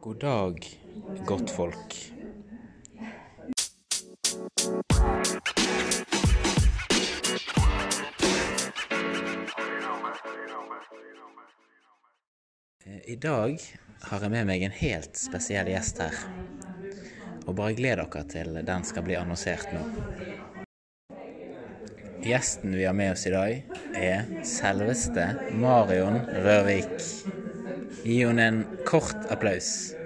God dag, godtfolk. I dag har jeg med meg en helt spesiell gjest her. Og bare gled dere til den skal bli annonsert nå. Gjesten vi har med oss i dag, er selveste Marion Rørvik. Gi henne en kort applaus.